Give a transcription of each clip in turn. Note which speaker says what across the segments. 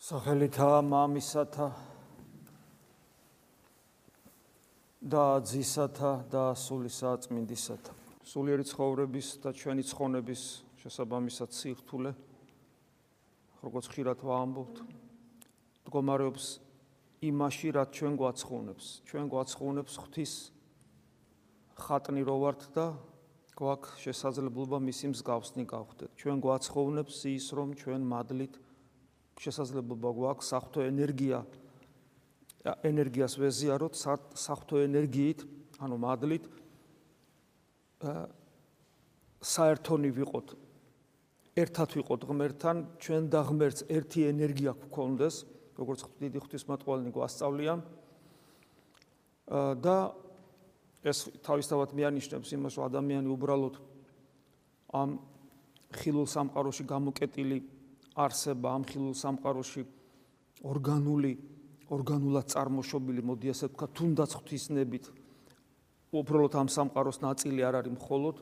Speaker 1: სახელითა მამისათა და ძისათა და სულისა წმინდისათა სულიერი ცხოვრების და ჩვენი ცხონების შესაბამისად სიხთულე როგორც ხშირად ვამბობთ მდგომარეობს იმაში რაც ჩვენ გვაცხუნებს. ჩვენ გვაცხუნებს ღვთის ხატნი რო ვართ და გვაქვს შესაძლებლობა მისი მსგავსნი გავხდეთ. ჩვენ გვაცხუნებს ის რომ ჩვენ მადლით შესაძლებლობა გვაქვს საფრთხო ენერგია ენერგიას ვეზიაროთ საფრთხო ენერგიით, ანუ მადლით საერთონი ვიყოთ. ერთად ვიყოთ ღმერთთან, ჩვენ და ღმერთს ერთი ენერგია გქონდეს, როგორც დიდი ღვთისმოწყალე გვასწავლია. და ეს თავისთავად მეანიშნებს იმას, რომ ადამიანი უბრალოდ ამ ხილულ სამყაროში გამოკეტილი არსება ამ ხილულ სამყაროში. ორგანული ორგანულად წარმოშობილი მოდი ასე ვთქვა თუნდაც ღვთისნებით. უბრალოდ ამ სამყაროს ნაწილი არ არის მხოლოდ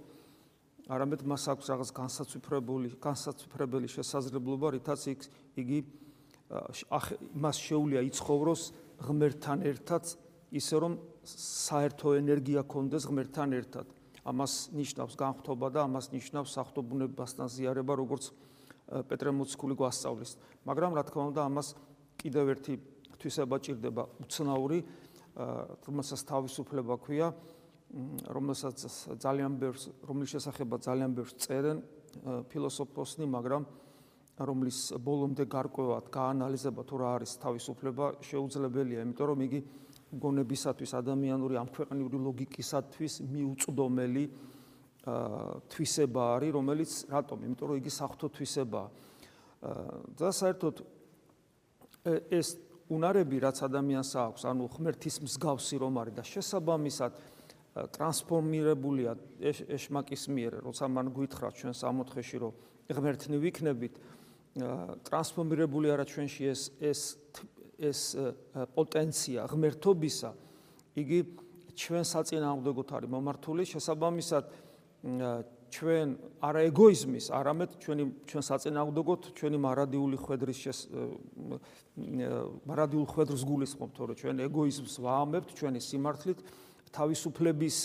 Speaker 1: არამედ მას აქვს რაღაც განსაცვიფრებული განსაცვიფრებელი შესაძლებლობა რითაც იგი მას შეუულია იცხოვროს ღმერთთან ერთად ისე რომ საერთო ენერგია კონდეს ღმერთთან ერთად. ამას ნიშნავს განხთობა და ამას ნიშნავს სახთობუნებასთან ზიარება როგორც პეტრე მოციქული გვასწავლის. მაგრამ რა თქმა უნდა, ამას კიდევ ერთი თვისება ჭირდება უცნაური, რომელსაც თავისუფლება ქვია, რომელსაც ძალიან ბევრს, რომლის შესახება ძალიან ბევრს წერენ ფილოსოფოსნი, მაგრამ რომლის ბოლომდე გარკვევად გაანალიზება თუ რა არის თავისუფლება შეუძლებელია, იმიტომ რომ იგი გონებისათვის ადამიანური ამ ქვეყნიური ლოგიკისათვის მიუწვდომელი თვისება არის, რომელიც რატომ? იმიტომ რომ იგი საფრთხო თვისებაა. და საერთოდ ეს უნარები, რაც ადამიანს აქვს, ანუ ღმერთის მსგავსი რომ არის და შესაბამისად ტრანსფორმირებულია ეშმაკის მიერ, როცა მან გვითხრა ჩვენ სამოთხეში, რომ ღმერთნი ვიქნებით, ტრანსფორმირებული არა ჩვენში ეს ეს ეს პოტენცია ღმერთობისა, იგი ჩვენ საწინააღმდეგოთ არის მომართული, შესაბამისად ჩვენ არა ეგოიზმის, არამედ ჩვენი ჩვენ საწინააღმდეგოთ ჩვენი მარადიული ხვედრის შეს მარადიულ ხვედრს გულისხმობთ, თორე ჩვენ ეგოიზმს ვაამებთ ჩვენი სიმართლით, თავისუფლების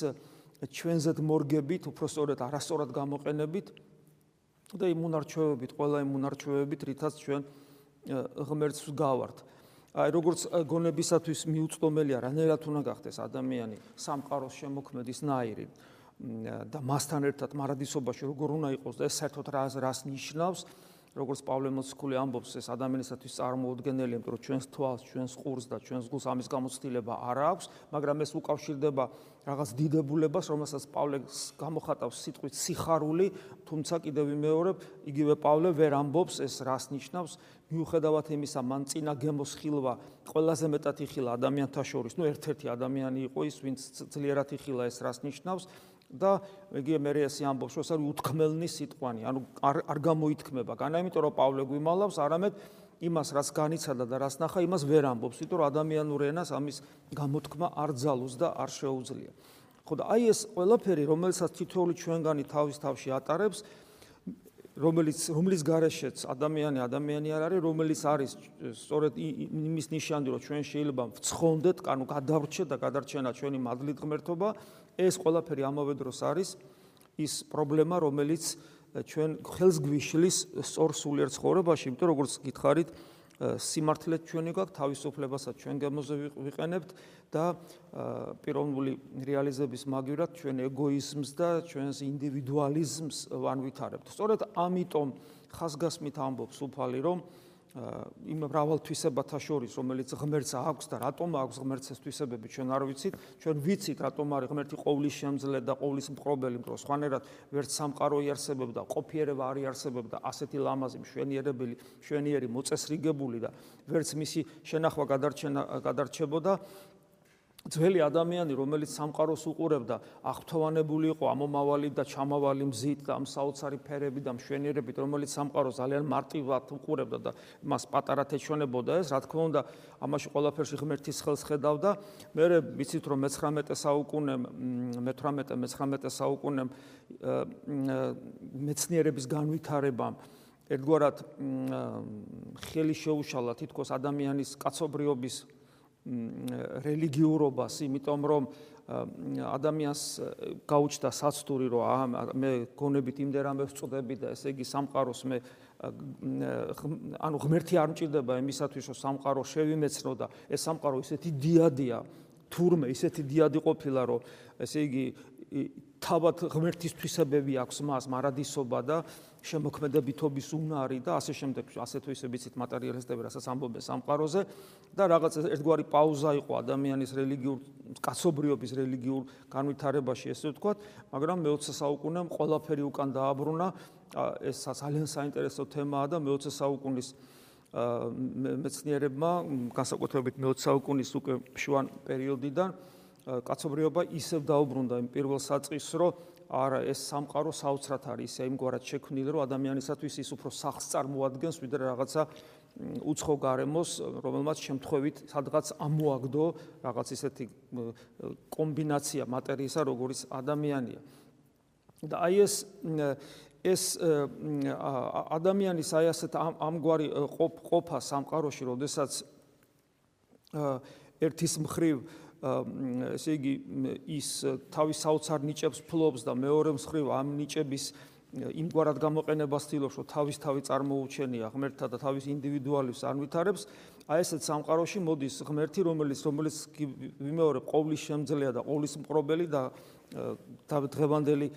Speaker 1: ჩვენზეთ მორგებით, უფრო სწორედ არასწორად გამოყენებით და იმ უნარჩვევებით, ყველა იმ უნარჩვევებით, რითაც ჩვენ ღმერთს გავართ. აი როგორც გონებისათვის მიუწვდომელია, რანერად უნდა გახდეს ადამიანი სამყაროს შემოქმედის ნაირი. და მასთან ერთად მარადისობაში როგორ უნდა იყოს და ეს საერთოდ რას რას ნიშნავს? როგორც პავლე მოციქული ამბობს ეს ადამიანისათვის წარმოუდგენელია იმიტომ რომ ჩვენს თვალს ჩვენს ყურს და ჩვენს გულს ამის გამოცდილება არ აქვს მაგრამ ეს უკავშირდება რაღაც დიდებულებას რომელსაც პავლე გამოხატავს სიტყვით სიხარული თუმცა კიდევ ვიმეორებ იგივე პავლე ვერ ამბობს ეს რას ნიშნავს. მიუხედავად იმისა მან წინა გემოს ხილვა ყველაზე მეტად იხილა ადამიანთა შორის. ნუ ერთ-ერთი ადამიანი იყო ის ვინც ძლიერად იხილა ეს რას ნიშნავს და იგი მე ესე ამბობს, რომ ეს არის უთქმელნი სიტყვანი, ანუ არ არ გამოითქმება. განა იმიტომ რომ პავლე გვიმალავს, არამედ იმას, რაც განიცადა და რაც ნახა, იმას ვერ ამბობს, იმიტომ რომ ადამიანურ ენას ამის გამოთქმა არ ძალოს და არ შეუძლია. ხო და აი ეს ყველაფერი, რომელსაც თითოეული ჩვენგანი თავის თავში ატარებს, რომელიც რომლის გარეშეც ადამიანი ადამიანი არ არის, რომელიც არის სწორედ იმის ნიშანი, რომ ჩვენ შეიძლება ვცხონდეთ, ანუ გადავრჩეთ და გადარჩენა ჩვენი მადლით ღმერთობა, ეს ყველაფერი ამავე დროს არის ის პრობლემა, რომელიც ჩვენ ხელს გვიშლის სწორ სულიერ ცხოვრებაში, იმიტომ როგორც გითხარით, სიმართლე ჩვენი გვაქვს, თავისუფლებასაც ჩვენ გემოზე ვიყენებთ და პიროვნული რეალიზების მაგივრად ჩვენ ეგოიზმს და ჩვენს ინდივიდუალიზმს ვანვითარებთ. სწორედ ამიტომ ხასგასმით ამბობს უფალი, რომ იმ მრავალთვისებათა შორის, რომელიც ღმერთს აქვს და რატომ აქვს ღმერთს ეს თვისებები, ჩვენ არ ვიცით. ჩვენ ვიცით, რატომ არის ღმერთი ყოვლის შემძლე და ყოვლის მყრობელი, რომ სხვანაირად ვერც სამყარო იარსებებდა, ყოფიერება არ იარსებებდა, ასეთი ლამაზი მშვენიერებელი, მშვენიერი მოწესრიგებული და ვერც მისი შენახვა გადარჩენა გადარჩებოდა. ძველი ადამიანი, რომელიც სამყაროს უყურებდა, აღფრთოვანებული იყო ამომავალი და ჩამავალი მზით და ამ საოცარი ფერები და მშვენიერებით, რომელიც სამყაროს ძალიან მარტივად უყურებდა და მას პატარა თეჩვენებოდა ეს, რა თქმა უნდა, ამაში ყველაფერში ღმერთის ხელს ხედავდა. მე ვიცით რომ მე-19 საუკუნე, მე-18, მე-19 საუკუნე მეცნიერების განვითარებამ ერთგვარად ხელი შეუშალა თითქოს ადამიანის კაცობრიობის რელიგიურობას, იმიტომ რომ ადამიანს გაუჩნდა საცდური რომ მე გონებით იმდერამე ვწდები და ესე იგი სამყაროს მე ანუ ღმერთი არ მჭირდება იმისათვის რომ სამყარო შევიმეცნო და ეს სამყარო ისეთი დიადია თურმე ისეთი დიადი ყოფილა რომ ესე იგი თავად ღმერთის თვისებები აქვს მას მარადისობა და შემოქმედებითობის უნარი და ასე შემდეგ ასე თუ ისე ვიცით მატერიალისტები რასაც ამბობენ სამყაროზე და რაღაც ერთგვარი პაუზა იყო ადამიანის რელიგიურ კაცობრიობის რელიგიურ განვითარებაში ესე ვთქვათ მაგრამ მე-20 საუკუნემ ყველაფერი უკან დააბრუნა. ეს ძალიან საინტერესო თემაა და მე-20 საუკუნის მეცნიერებმა განსაკუთრებით მე-20 საუკუნის უკვე შუა პერიოდიდან კაცობრიობა ისევ დაუბრუნდა იმ პირველ საწყისს, რომ არა ეს სამყარო საოცრად არის ისე იმგვარად შექმნილი, რომ ადამიანისათვის ის უფრო სახს წარმოადგენს, ვიდრე რაღაცა უცხო გარემოს, რომელმაც შემთხვევით სადღაც ამოაგდო რაღაც ისეთი კომბინაცია მატერიისა, როგორც ადამიანია. და აი ეს ეს ადამიანის აი ასეთ ამგვარი ყოფა სამყაროში, როდესაც ერთის მხრივ ესე იგი ის თავის საოცარ ნიჭებს ფლობს და მეორე მხრივ ამ ნიჭების იმგვარად გამოყენებას ცდილობს, რომ თავის თავი წარმოუჩენია ღმერთთან და თავის ინდივიდუალიზმს არ ვითარებს, აი ესეთ სამყაროში მოდის ღმერთი, რომელიც რომელიც ვიმეორებ ყოვლის შემძლეა და ყოვლის მყრობელი და დღევანდელი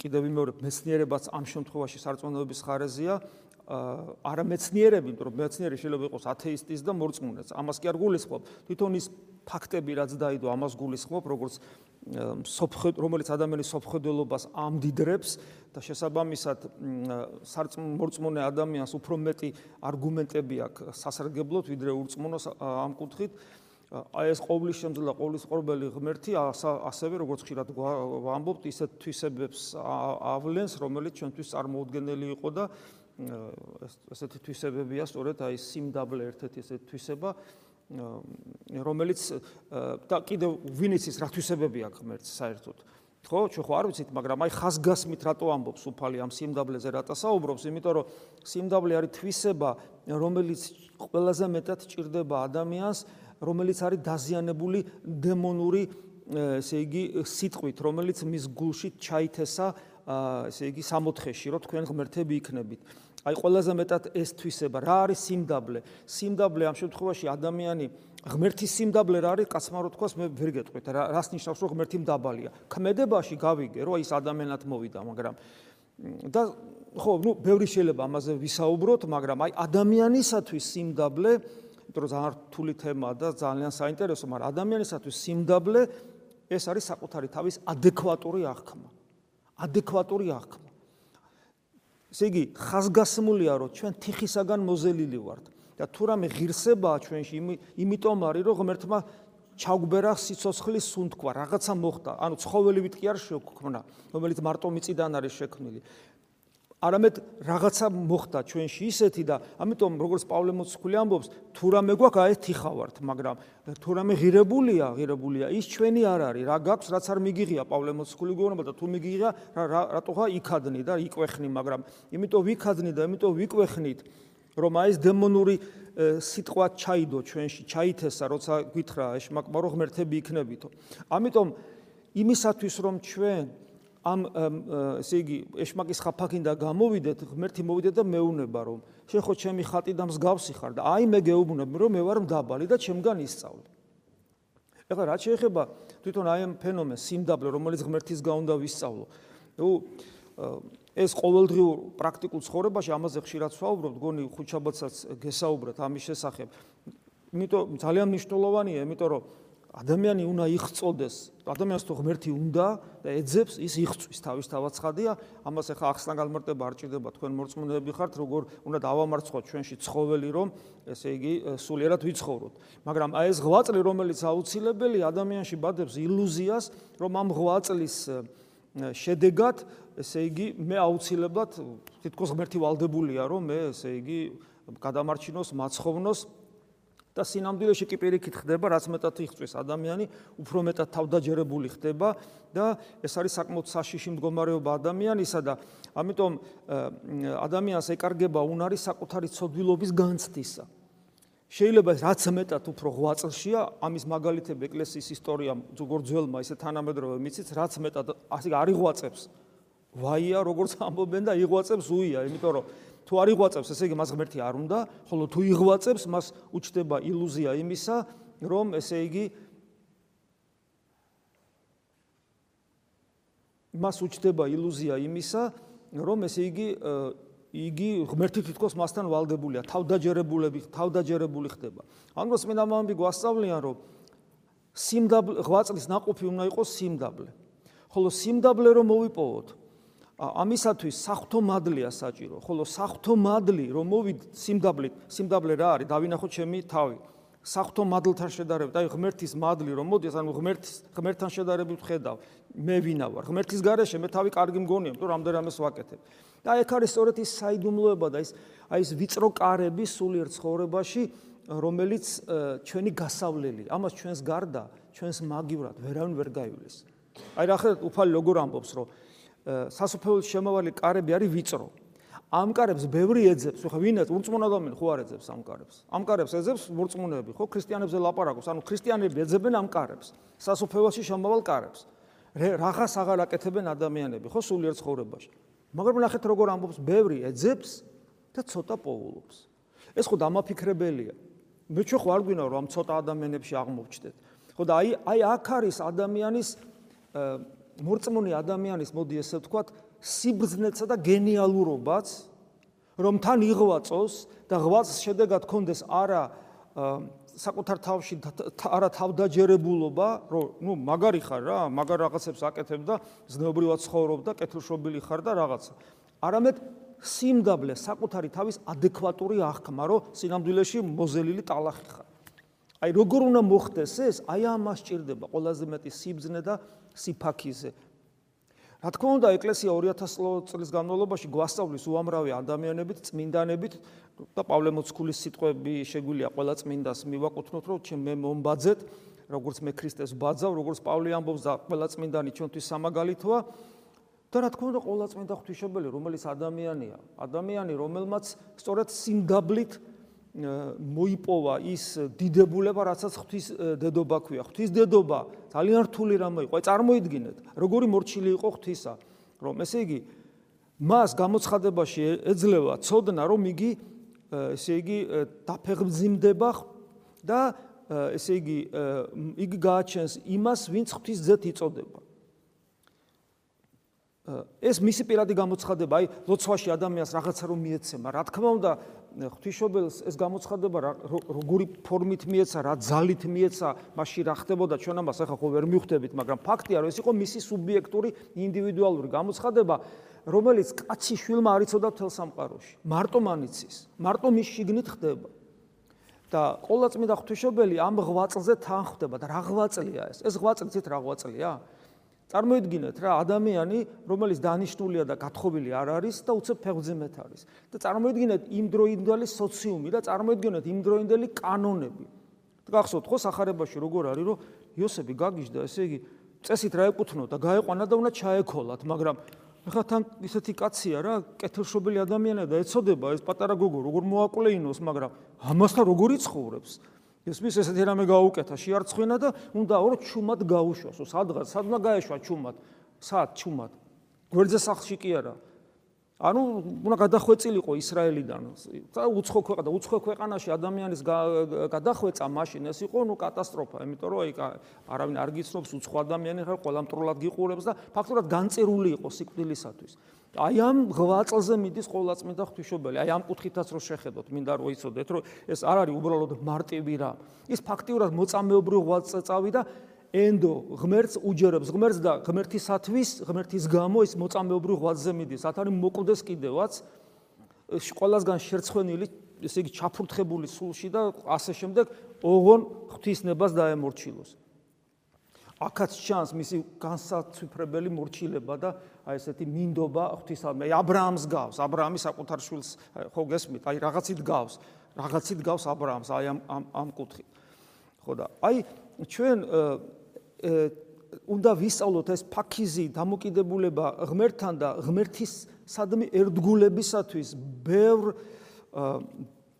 Speaker 1: კიდევ ვიმეორებ მეცნიერებაც ამ შემთხვევაში სარწმუნოების ხარეზეა, არა მეცნიერები, იმიტომ რომ მეცნიერი შეიძლება იყოს ათეისტის და მორწმუნეც. ამას კი არ გულისხმობ. თვითონ ის ფაქტები, რაც დაიდო, ამას გულისხმობ, როგორც სოფხედ, რომელიც ადამიანის სოფხედელობას ამდიდრებს და შესაბამისად სარწმუნო ადამიანს უფრო მეტი არგუმენტები აქვს სასარგებლოდ, ვიდრე ურწმუნოს ამ კუთხით. აი ეს ყოვლის შემძლე და ყოვლის ყრობელი ღმერთი ასევე როგორც ხშირად ვამბობთ, ისეთ თვისებებს ავლენს, რომელიც ჩვენთვის წარმოუდგენელი იყო და ესეთი თვისებებია სწორედ აი სიმდაბლე ერთ-ერთი ესეთი თვისება რომელიც და კიდევ ვინიცის რა თვისებები აქვს ღმერთს საერთოდ. ხო ჩვენ ხო არ ვიცით მაგრამ აი ხაზგასმით რატო ამბობს უფალი ამ სიმდაბლეზე რატო საუბრობს? იმიტომ რომ სიმდაბლე არის თვისება რომელიც ყველაზე მეტად ჭირდება ადამიანს რომელიც არის დაზიანებული დემონური ესე იგი სიტყვით რომელიც მის გულში ჩაითესა ესე იგი სამოთხეში რომ თქვენ ღმერთები იქნებით. აი ყველაზე მეტად ეს თვისება რა არის სიმდაბლე? სიმდაბლე ამ შემთხვევაში ადამიანი ღმერთის სიმდაბლე რა არის? კაცმა რო თქვას მე ვერ გეტყვით. რა რას ნიშნავს რომ ღმერთი მდაბალია? ქმედებაში გავიგე რომ ის ადამიანად მოვიდა მაგრამ და ხო ნუ ბევრი შეიძლება ამაზე ვისაუბროთ მაგრამ აი ადამიანისათვის სიმდაბლე იმიტომ რომ ძალიან რთული თემაა და ძალიან საინტერესო მაგრამ ადამიანისათვის სიმდაბლე ეს არის საკუთარი თავის ადეკვატური აღქმა ადეკვატური აღქმა. ესე იგი ხაზგასმულია რომ ჩვენ თიხისაგან მოზელილი ვართ და თუ რამე ღირსებაა ჩვენში იმიტომ არის რომ ღმერთმა ჩაგვბერა სიცოცხლის სუნთქვა რაღაცა მოხდა. ანუ ცხოველივით კი არ შეგვქნა რომელიც მარტო მიწიდან არის შექმნილი არამედ რაღაცა მოხდა ჩვენში ისეთი და ამიტომ როგორც პავლე მოციქული ამბობს თუ რამე გვაქვს აი თიხავართ მაგრამ თუ რამე ღირებულია ღირებულია ის ჩვენი არ არის რა გაქვს რაც არ მიგიღია პავლე მოციქული გეუბნება და თუ მიგიღია რატოღა იქადნი და იკვეხნი მაგრამ იმიტომ ვიქადნი და იმიტომ ვიკვეხნით რომ აი ეს დემონური სიტყვა ჩაიდო ჩვენში ჩაითესა როცა გითხრა ეშმაკმარო ღმერთები იქნებითო. ამიტომ იმისათვის რომ ჩვენ ამ ესე იგი ეშმაკის ხაფაკინდა გამოვიდეთ, ღმერთი მოვიდე და მეუნება რომ შენ ხო ჩემი ხატი და მსგავსი ხარ და აი მე გეუბნებ რომ მე ვარ მდაბალი და ჩემგან ისწავლე. ეხლა რა შეიძლება თვითონ აი ამ ფენომენს სიმდაბლე რომელიც ღმერთისგან უნდა ვისწავლო. ნუ ეს ყოველდღიურ პრაქტიკულ ცხოვრებაში ამაზე ხშირად ვსაუბრობ, გონი ხუჩაბაცაც გესაუბრეთ ამის შესახებ. იმიტომ ძალიან მნიშვნელოვანია, იმიტომ რომ ადამიანი უნდა იხწოდეს, ადამიანს თუ ღმერთი უნდა და ეძებს, ის იხწვის. თავის თავაცხადია, ამას ახლა ახსნა გამარტება არ ჭირდება თქვენ მორწმუნეები ხართ, როგორ უნდა დავამარცხოთ ჩვენში ცხოველი, რომ ესე იგი სულიერად ვიცხოვროთ. მაგრამ აი ეს ღვაწლი, რომელიც აუცილებელი ადამიანში ბადებს ილუზიას, რომ ამ ღვაწლის შედეგად, ესე იგი, მე აუცილებლად თითქოს ღმერთი ვალდებულია, რომ მე ესე იგი გადამარჩინოს, მაცხოვნოს და სინამდვილეში კი პირიქით ხდება, რაც მეტად იხწვის ადამიანი, უფრო მეტად თავდაჯერებული ხდება და ეს არის საკმაოდ საშიში მდგომარეობა ადამიანისა და ამიტომ ადამიანს ეკარგება უნარი საკუთარი ცოდვილობის განცდისა. შეიძლება რაც მეტად უფრო ღვაწლშია, ამის მაგალითები ეკლესიის ისტორიამ ზოგორ ძველმა ისე თანამედროვე მიცით, რაც მეტად ასე არიღვაწებს. ვაია, როგორც ამბობენ და იღვაწებს უია, იმიტომ რომ თუ არ იღვაწებს, ესე იგი მას ღმერთი არ უნდა, ხოლო თუ იღვაწებს, მას უჩდება ილუზია იმისა, რომ ესე იგი მას უჩდება ილუზია იმისა, რომ ესე იგი იგი ღმერთი თითქოს მასთან ვალდებულია, თავდაჯერებულები, თავდაჯერებული ხდება. ანუ რას მე ნამამები გვასწავლიან, რომ სიმდაბლე ღვაწლის ناقოფი უნდა იყოს სიმდაბლე. ხოლო სიმდაბლე რომ მოვიპოვოთ, ამისათვის საფრთხო მადლია საჭირო, ხოლო საფრთხო მადლი რომ მოვიდ სიმდაბლით, სიმდაბლე რა არის? დავინახოთ ჩემი თავი. საფრთხო მადლთან შედარებით, აი ღმერთის მადლი რომ მოდის, ანუ ღმერთის ღმერთთან შედარებით ხედავ, მე ვინა ვარ? ღმერთის გარეშე მე თავი კარგი მგონია, იმიტომ რომ ამდენამეს ვაკეთებ. და ეგ არის სწორედ ის საიდუმლოება და ის აი ეს ვიწრო კარები სულიერ ცხოვრებაში, რომელიც ჩვენი გასავლელი, ამას ჩვენს გარდა, ჩვენს მაგივრად ვერავინ ვერ გაივლის. აი რა ხედავთ, უფალი როგორ ამბობს, რომ სასופეულში შემავალი კარები არის ვიწრო. ამ კარებს ბევრი ეძებს. ხო ვინ ეძებს? მურწმუნე ადამიანი ხო არ ეძებს ამ კარებს? ამ კარებს ეძებს მურწმუნეები, ხო ქრისტიანებზე ლაპარაკობს. ანუ ქრისტიანები ეძებენ ამ კარებს, სასופეულში შემავალ კარებს. რაღაც აღარ აკეთებენ ადამიანები, ხო სულიერ ცხოვრებაში. მაგრამ ნახეთ როგორ ამბობს, ბევრი ეძებს და ცოტა პოულობს. ეს ხო დამაფიქრებელია. მე ჩვენ ხო არ გვინდა რომ ამ ცოტა ადამიანებში აღმოვჩნდეთ. ხო და აი აი აქ არის ადამიანის მორწმუნე ადამიანის მოდი ესე ვთქვათ სიბრძნეცა და გენიალურობაც რომ თან იღვაწოს და ღვაწს შედეგად კონდეს არა საკუთარ თავში არა თავდაჯერებულობა რომ ნუ მაგარი ხარ რა მაგარ რაღაცებს აკეთებ და ზნეობრივად ცხოვრობ და კეთილშობილი ხარ და რაღაცა. არამედ სიმდაბლე საკუთარი თავის ადეკვატური აღქმა რომ სინამდვილეში მოზელილი ტალახი ხარ. აი როგორ უნდა მოხდეს ეს? აი ამას ჭირდება ყველაზე მეტი სიბძნე და სიფაქიზე. რა თქმა უნდა, ეკლესია 2000 წლის განმავლობაში გვასწავლის უამრავი ადამიანებით, წმინდანებით და პავლე მოციქულის სიტყვები შეგვიძლია ყველა წმინდას მივაკუთვნოთ, რომ ჩემ მე მომბაძეთ, როგორც მე ქრისტეს ბაძავ, როგორც პავლე ამბობს და ყველა წმინდანი ჩვენთვის სამაგალითოა. და რა თქმა უნდა, ყველა წმინდა ღვთისმშობელი, რომელიც ადამიანია, ადამიანი, რომელმაც სწორედ სიმდაბლით მოიპოვა ის დიდებულება, რაცაც ღვთის დედობა ქვია. ღვთის დედობა ძალიან რთული რამე იყო. აი წარმოიდგინეთ, როგორი მორჩილი იყო ღვთისა, რომ ესე იგი მას გამოცხადებაში ეძლევა ცოდნა, რომ იგი ესე იგი დაფეხმძიმდება და ესე იგი იგი გააჩენს იმას, ვინც ღვთის ძეთ იწოდება. ეს მისი პირადი გამოცხადება, აი ლოცვაში ადამიანს რაღაცა რომ მიეცემა, რა თქმა უნდა, ღვთისმშობელს ეს გამოცხადება როგორი ფორმით მიეცა, რა ძალით მიეცა, მასში რა ხდებოდა ჩვენ ამას ახლა ხო ვერ მივხვდებით, მაგრამ ფაქტია, რომ ეს იყო მისი სუბიექტური ინდივიდუალური გამოცხადება, რომელიც კაცი შვილმა არ იცოდა თელ სამყაროში. მარტო მანიცის, მარტო მის შიგნით ხდება. და ყოლაწმინდა ღვთისმშობელი ამ ღვაწლზე თან ხდება და რა ღვაწლია ეს? ეს ღვაწლით რა ღვაწლია? წარმოიდგინეთ რა ადამიანი, რომელიც დანიშნულია და გათხოვილი არ არის და უცებ ფეხზე მეთ არის. და წარმოიდგინეთ იმდროინდელი სოციუმი და წარმოიდგინეთ იმდროინდელი კანონები. გახსოვთ ხო сахарებაში როგორ არის, რომ იოსები გაგიჟდა, ესე იგი, წესით რა ეკუთვნოდა, გაეყვანა და უნდა ჩაექოლათ, მაგრამ ახლა თან ისეთი კაცია რა, კეთილშობილი ადამიანია და ეწოდება ეს პატარა გოგო, როგორ მოაკვლეინოს, მაგრამ ამასთან როგორ იცხოვრებს? ისმის ესეთი რამე გაუკეთა შეარცხვინა და უნდა ორი ჩუმად გაუშვასო სადღაც სადმა გაეშვა ჩუმად სად ჩუმად გვერდზე სახლში კი არა ანუ უნდა გადახვეწილიყო ისრაელიდან და უცხო ქვეყანა უცხო ქვეყანაში ადამიანის გადახვეწა მაშინ ეს იყო ნუ კატასტროფა იმიტომ რომ აი არავინ არ გიცნობს უცხო ადამიანი ხარ ყველა მტრულად გიყურებს და ფაქტურად განწერული იყო სიკვდილისათვის აი ამ ღვაწლზე მიდის ყოვლა წმინდა ღვთისმშობელი. აი ამ კუთხითაც რო შეხედოთ, მინდა რომ იცოდეთ, რომ ეს არ არის უბრალოდ მარტივი რა. ის ფაქტიურად მოწამეობრივ ღვაწლზე წავიდა ენდო ღმერთს უჯერებს ღმერთს და ღმერთისათვის, ღმერთის გამო ის მოწამეობრივ ღვაწლზე მიდის. ათ არის მოკვდეს კიდევაც ყველასგან შერცხვენილი, ესე იგი ჩაფურთხებული სულში და ასე შემდეგ ოღონ ღვთისნებას დაემორჩილოს. აქაც ჩანს მისი განსაცვიფრებელი მორჩილება და აი ესეთი მინდობა ღვთისადმი. აი აბრაამს გავს, აბრაამი საკუთარ შვილს ხო გესმით, აი რაღაცით გავს, რაღაცით გავს აბრაამს, აი ამ ამ ამ კუთხით. ხო და აი ჩვენ უნდა ვისწავლოთ ეს ფაქიზი დამოკიდებულება ღმერთთან და ღმერთის სადმე ერთგულებისათვის ბევრ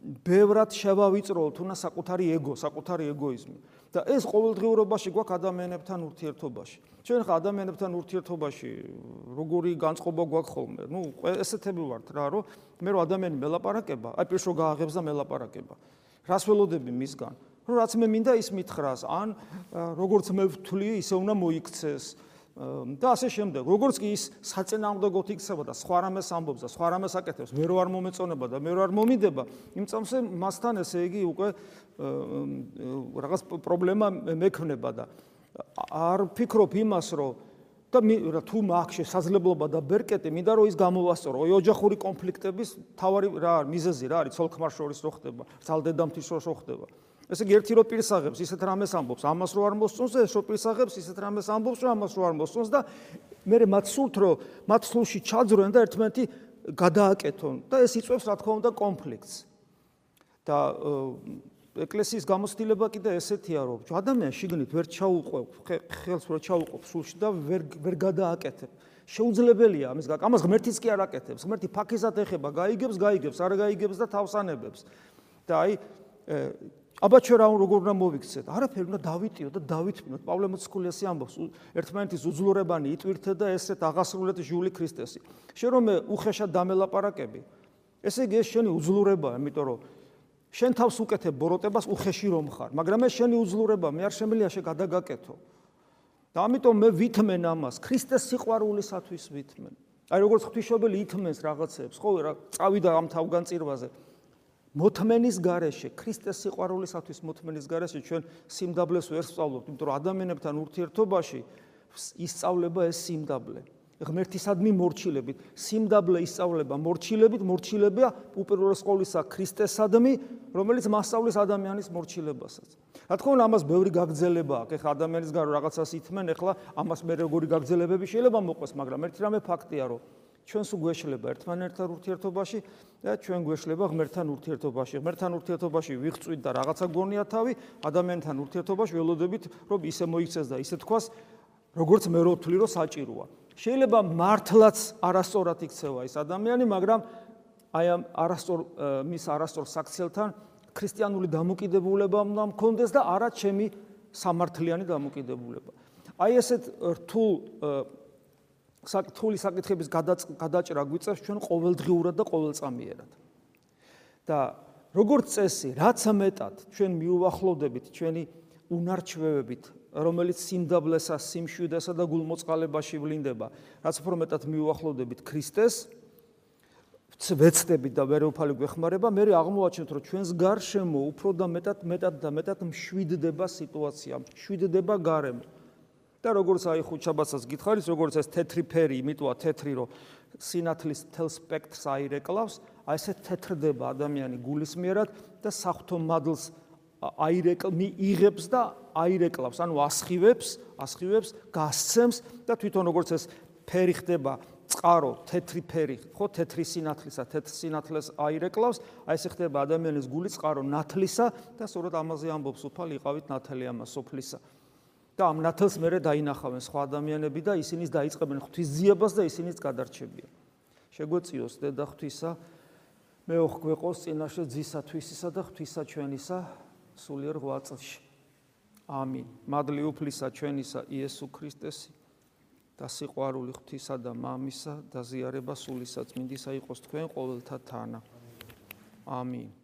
Speaker 1: ბევრად შევავიწროთ უნდა საკუთარი ეგო, საკუთარი ეგოიზმი. და ეს ყოველდღიურობაში გვაქვს ადამიანებთან ურთიერთობაში. ჩვენ ხა ადამიანებთან ურთიერთობაში როგორი განწყობა გვაქვს ხოლმე? ნუ ესეთები ვართ რა, რომ მე რო ადამიანი მელაპარაკება, აი პირშო გააღებს და მელაპარაკება. რას ველოდები მისგან? რომ რაც მე მინდა ის მითხრას, ან როგორც მე ვთვლი, ისე უნდა მოიქცეს. და ასე შემდეგ. როგორც კი ის საწინააღმდეგოდ იქცება და სხვა რამეს ამბობს და სხვა რამეს აკეთებს, მე რო არ მომეწონება და მე რო არ მომიდება, იმ წამსე მასთან ესე იგი უკვე რაღაც პრობლემა მექნება და არ ფიქრობ იმას, რომ და თუ მაქვს შესაძლებლობა და ბერკეტი, მინდა რომ ის გამოვასწორო. ой ოჯახური კონფლიქტების თავარი რა არის მიზეზი რა არის ცოლ-ქმარ შორის რო ხდება, ძალდედამთის შორის რო ხდება. ესე იგი ერთი რო პირსაღებს ისეთ რამეს ამბობს, ამას რო არ მოსწონს ეს რო პირსაღებს ისეთ რამეს ამბობს, რომ ამას რო არ მოსწონს და მე მათ სულთ რო მათ სულში ჩაძროენ და ერთმანეთი გადააკეთონ და ეს იწვევს რა თქმა უნდა კონფლიქტს. და ეკლესიის გამოცდილება კიდე ესეთია, რომ ადამიანი შიგნით ვერ ჩაუყვევ, ხელს ვერ ჩაუყვევ სულში და ვერ ვერ გადააკეთებ. შეუძლებელია ამის გაკ ამას ღმერთიც კი არ აკეთებს. ღმერთი ფაქიზად ეხება, გაიგებს, გაიგებს, არ გაიგებს და თავსანებებს. და აი აბა ჩვენ რა როგორ უნდა მოვიქცეთ? არაფერი უნდა დავითიო და დავითმინოთ. პავლე მოციქულიასი ამბობს, ერთმანეთის უძლურებანი იტვირთე და ესეთ აღასრულეთ ჟული ქრისტესი. შენ რომ უხეშად დამელაპარაკები, ესე იგი ეს შენი უძლურებაა, იმიტომ რომ შენ თავს უკეთებ ბოროტებას უხეში რომ ხარ, მაგრამ ეს შენი უძლურება, მე არ შემიძლია შე გადაგაკეთო. და ამიტომ მე ვითმენ ამას, ქრისტეს სიყვარულისათვის ვითმენ. აი როგორც ღვთისმშობელი ითმენს რაღაცებს, ხო, რა წავიდა ამ თავგანწირვაზე. მოთმენის garaშე, ქრისტეს სიყვარულისათვის მოთმენის garaშე ჩვენ სიმდაბლეს ვერ სწავლობთ, იმიტომ რომ ადამიანებთან ურთიერთობაში ისწავლება ეს სიმდაბლე. ღმერთისადმი მორჩილებით, სიმდაბლე ისწავლება მორჩილებით, მორჩილებია უპირველეს ყოვლისა ქრისტესადმი, რომელიც მასწავლის ადამიანის მორჩილებასაც. რა თქმა უნდა, ამას ბევრი გაგრძელება აქვს. ეხლა ადამიანის გარო რაღაცას ითმენ, ეხლა ამას მე როგორი გაგრძელებები შეიძლება მოყვეს, მაგრამ ერთი რამე ფაქტია, რომ ჩვენს უგვეშლება ერთმანეთთან ურთიერთობაში და ჩვენ გვეშლება ღმერთთან ურთიერთობაში. ღმერთთან ურთიერთობაში ვიღწვით და რაღაცა გონია თავი, ადამიანთან ურთიერთობაში ველოდებით, რომ ისე მოიქცეს და ისე თქვას, როგორც მე რო ვთვლი, რომ საჭიროა. შეიძლება მართლაც არასწორად იქცევა ეს ადამიანი, მაგრამ აი ამ არასწორ მის არასწორ საქციელთან ქრისტიანული დამოკიდებულება უნდა მქონდეს და არა ჩემი სამართლიანი დამოკიდებულება. აი ესეთ რთულ საკითხული საკითხების გადაჭრა გვიწევს ჩვენ ყოველდღიურად და ყოველწამიერად. და როგორც წესი, რაც მეტად ჩვენ მიუახლოვდებით ჩვენი უნარჩვევებით, რომელიც სიმდაბლესა, სიმშვიდესა და გულმოწყალებაში ვლინდება, რაც უფრო მეტად მიუახლოვდებით ქრისტეს, ვეცდებით და ვერეუფალი გვეხმარება, მე აღმოვაჩენთ, რომ ჩვენს გარშემო უფრო და მეტად მეტად და მეტად მშვიდდება სიტუაცია, მშვიდდება გარემო. და როგორც აი ხუჩაბასაც გითხარის, როგორც ეს თეთრი ფერი, იმიტოა თეთრი, რომ სინათლის თელ სპექტრს აირეკლავს, აი ესე თეთრდება ადამიანი გულისმიერად და საფრთხო მადლს აირეკლმი იღებს და აირეკლავს, ანუ ასხივებს, ასხივებს, გასცემს და თვითონ როგორც ეს ფერი ხდება წყარო, თეთრი ფერი, ხო, თეთრი სინათლისა, თეთრ სინათლეს აირეკლავს, აი ესე ხდება ადამიანის გული წყარო ნათლისა და სწორედ ამაზე ამბობს უფალი, იყავით ნათელი ამას სოფლისა. და ამ ნათელს მერე დაინახავენ სხვა ადამიანები და ისინიც დაიწყებენ ღვთისძიებას და ისინიც გადარჩებიან. შეგვეციოს დედა ღვთისა მეოხ გვეყოს წინაშე ძისა თვისისა და ღვთისა ჩვენისა სულიერ ღვაწლში. ამინ. მადლი უფლისა ჩვენისა იესო ქრისტესი და სიყვარული ღვთისა და მამისა და ზიარება სულისა წმინდისა იყოს თქვენ ყოველთა თანა. ამინ.